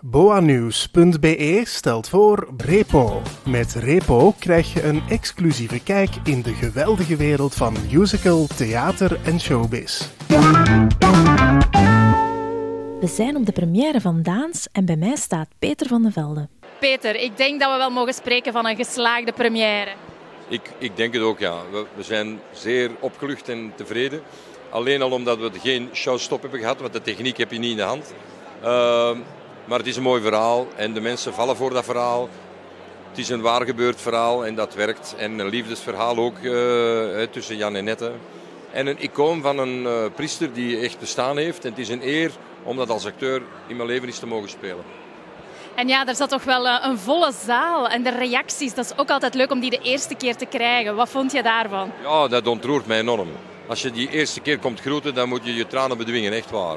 Boanews.be stelt voor Repo. Met Repo krijg je een exclusieve kijk in de geweldige wereld van musical, theater en showbiz. We zijn op de première van Daans en bij mij staat Peter van den Velde. Peter, ik denk dat we wel mogen spreken van een geslaagde première. Ik, ik denk het ook, ja. We, we zijn zeer opgelucht en tevreden. Alleen al omdat we geen showstop hebben gehad, want de techniek heb je niet in de hand. Uh, maar het is een mooi verhaal en de mensen vallen voor dat verhaal. Het is een waar gebeurd verhaal en dat werkt. En een liefdesverhaal ook uh, tussen Jan en Nette. En een icoon van een uh, priester die echt bestaan heeft. En het is een eer om dat als acteur in mijn leven eens te mogen spelen. En ja, er zat toch wel eh, een volle zaal. En de reacties, dat is ook altijd leuk om die de eerste keer te krijgen. Wat vond je daarvan? Ja, dat ontroert mij enorm. Als je die eerste keer komt groeten, dan moet je je tranen bedwingen, echt waar.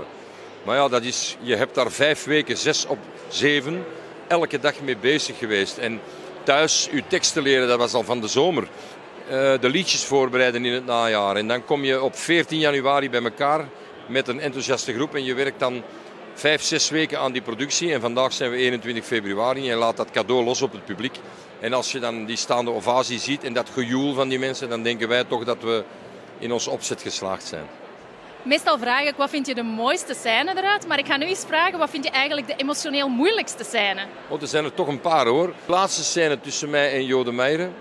Maar ja, dat is, je hebt daar vijf weken, zes op zeven, elke dag mee bezig geweest. En thuis je teksten leren, dat was al van de zomer. Uh, de liedjes voorbereiden in het najaar. En dan kom je op 14 januari bij elkaar met een enthousiaste groep. En je werkt dan vijf, zes weken aan die productie. En vandaag zijn we 21 februari en laat dat cadeau los op het publiek. En als je dan die staande ovatie ziet en dat gejoel van die mensen, dan denken wij toch dat we in ons opzet geslaagd zijn. Meestal vraag ik wat vind je de mooiste scène eruit, maar ik ga nu eens vragen wat vind je eigenlijk de emotioneel moeilijkste scène? Oh, er zijn er toch een paar hoor. De laatste scène tussen mij en Jode Meijeren.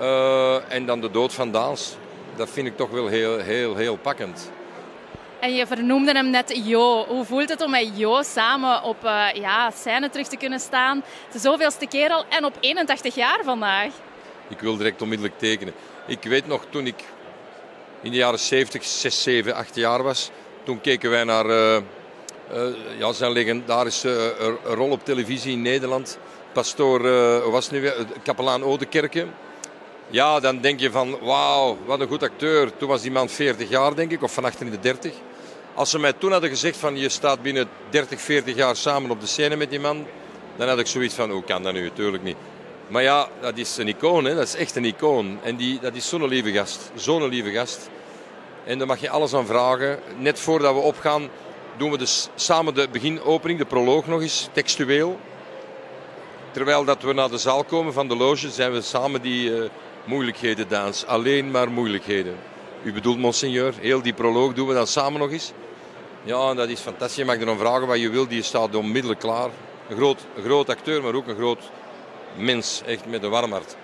Uh, en dan de dood van Daans. Dat vind ik toch wel heel, heel, heel pakkend. En je vernoemde hem net Jo. Hoe voelt het om met Jo samen op uh, ja, scène terug te kunnen staan? De zoveelste keer al en op 81 jaar vandaag. Ik wil direct onmiddellijk tekenen. Ik weet nog toen ik in de jaren 70, 6, 7, 8 jaar was. Toen keken wij naar uh, uh, ja, zijn legendarische uh, rol op televisie in Nederland. Pastoor, was nu weer? Kapelaan Odekerke. Ja, dan denk je van wauw, wat een goed acteur. Toen was die man 40 jaar, denk ik, of van achter de 30. Als ze mij toen hadden gezegd van je staat binnen 30, 40 jaar samen op de scène met die man, dan had ik zoiets van hoe kan dat nu? Tuurlijk niet. Maar ja, dat is een icoon, hè? dat is echt een icoon. En die, dat is zo'n lieve gast. Zo'n lieve gast. En daar mag je alles aan vragen. Net voordat we opgaan, doen we dus samen de beginopening, de proloog nog eens, textueel. Terwijl dat we naar de zaal komen van de loge, zijn we samen die uh, moeilijkheden dans. Alleen maar moeilijkheden. U bedoelt, monseigneur, heel die proloog doen we dan samen nog eens. Ja, dat is fantastisch. Je mag er dan vragen wat je wil, die staat onmiddellijk klaar. Een groot, een groot acteur, maar ook een groot mens, echt met een warm hart.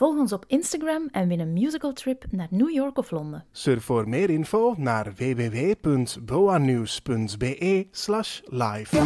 Volg ons op Instagram en win een musical trip naar New York of Londen. Surf voor meer info naar www.boanews.be live.